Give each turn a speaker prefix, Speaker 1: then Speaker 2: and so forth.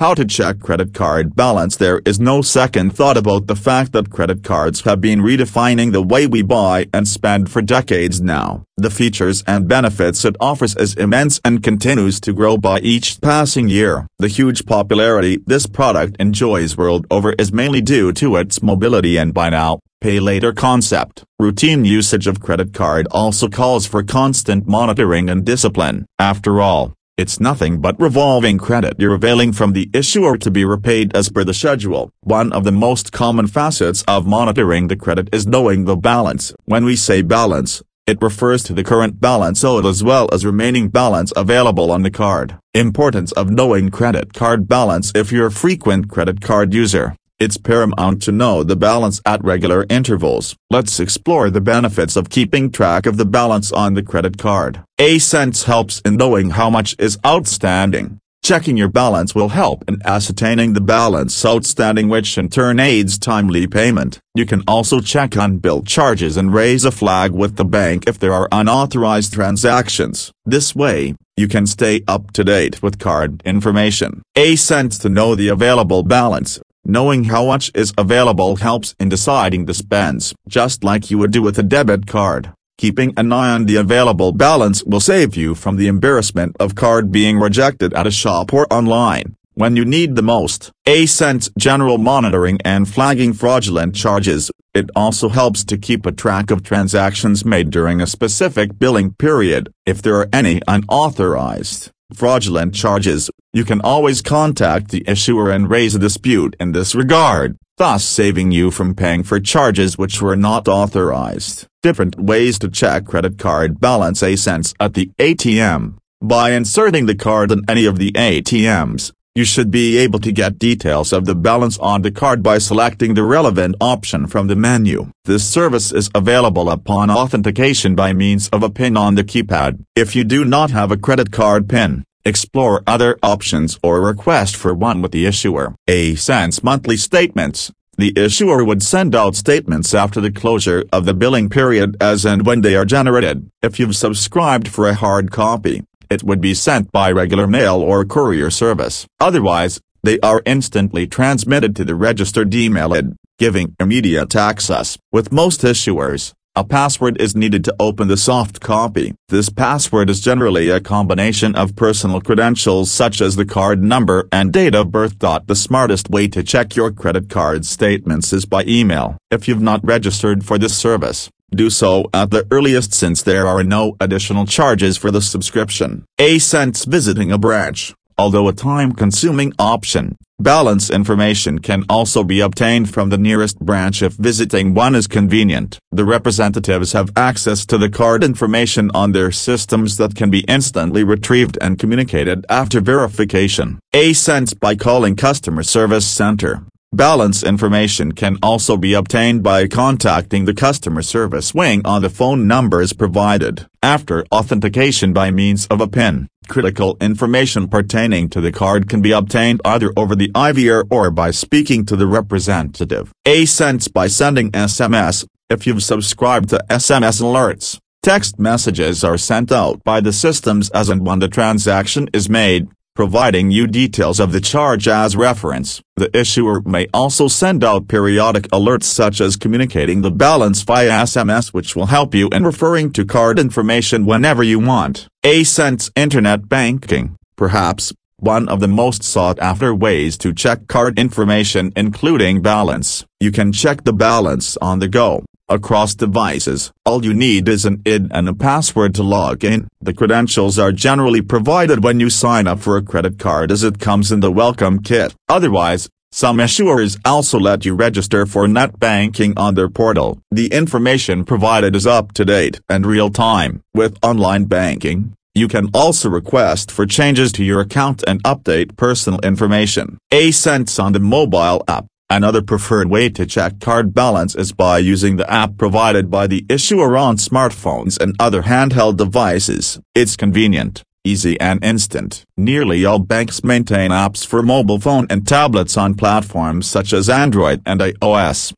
Speaker 1: How to check credit card balance There is no second thought about the fact that credit cards have been redefining the way we buy and spend for decades now. The features and benefits it offers is immense and continues to grow by each passing year. The huge popularity this product enjoys world over is mainly due to its mobility and buy now, pay later concept. Routine usage of credit card also calls for constant monitoring and discipline. After all, it's nothing but revolving credit you're availing from the issuer to be repaid as per the schedule. One of the most common facets of monitoring the credit is knowing the balance. When we say balance, it refers to the current balance owed as well as remaining balance available on the card. Importance of knowing credit card balance If you're a frequent credit card user, it's paramount to know the balance at regular intervals. Let's explore the benefits of keeping track of the balance on the credit card. A sense helps in knowing how much is outstanding. Checking your balance will help in ascertaining the balance outstanding which in turn aids timely payment. You can also check unbilled charges and raise a flag with the bank if there are unauthorized transactions. This way, you can stay up to date with card information. A sense to know the available balance Knowing how much is available helps in deciding the spends. Just like you would do with a debit card, keeping an eye on the available balance will save you from the embarrassment of card being rejected at a shop or online, when you need the most. ACents general monitoring and flagging fraudulent charges, it also helps to keep a track of transactions made during a specific billing period, if there are any unauthorized fraudulent charges, you can always contact the issuer and raise a dispute in this regard, thus saving you from paying for charges which were not authorized. Different ways to check credit card balance ACents at the ATM. By inserting the card in any of the ATMs, you should be able to get details of the balance on the card by selecting the relevant option from the menu. This service is available upon authentication by means of a PIN on the keypad. If you do not have a credit card PIN, explore other options or request for one with the issuer. ACents monthly statements. The issuer would send out statements after the closure of the billing period as and when they are generated. If you've subscribed for a hard copy, it would be sent by regular mail or courier service. Otherwise, they are instantly transmitted to the registered email ID, giving immediate access. With most issuers, a password is needed to open the soft copy. This password is generally a combination of personal credentials such as the card number and date of birth. The smartest way to check your credit card statements is by email. If you've not registered for this service, do so at the earliest since there are no additional charges for the subscription. ACents visiting a branch, although a time-consuming option, balance information can also be obtained from the nearest branch if visiting one is convenient. The representatives have access to the card information on their systems that can be instantly retrieved and communicated after verification. A sense by calling Customer Service Center. Balance information can also be obtained by contacting the customer service wing on the phone numbers provided. After authentication by means of a PIN, critical information pertaining to the card can be obtained either over the IVR or by speaking to the representative. ACents by sending SMS, if you've subscribed to SMS alerts. Text messages are sent out by the systems as and when the transaction is made providing you details of the charge as reference. The issuer may also send out periodic alerts such as communicating the balance via SMS which will help you in referring to card information whenever you want. ACents Internet Banking, perhaps, one of the most sought-after ways to check card information including balance. You can check the balance on the go across devices. All you need is an ID and a password to log in. The credentials are generally provided when you sign up for a credit card as it comes in the welcome kit. Otherwise, some issuers also let you register for net banking on their portal. The information provided is up to date and real time. With online banking, you can also request for changes to your account and update personal information. ACents on the mobile app. Another preferred way to check card balance is by using the app provided by the issuer on smartphones and other handheld devices. It's convenient, easy and instant. Nearly all banks maintain apps for mobile phone and tablets on platforms such as Android and iOS.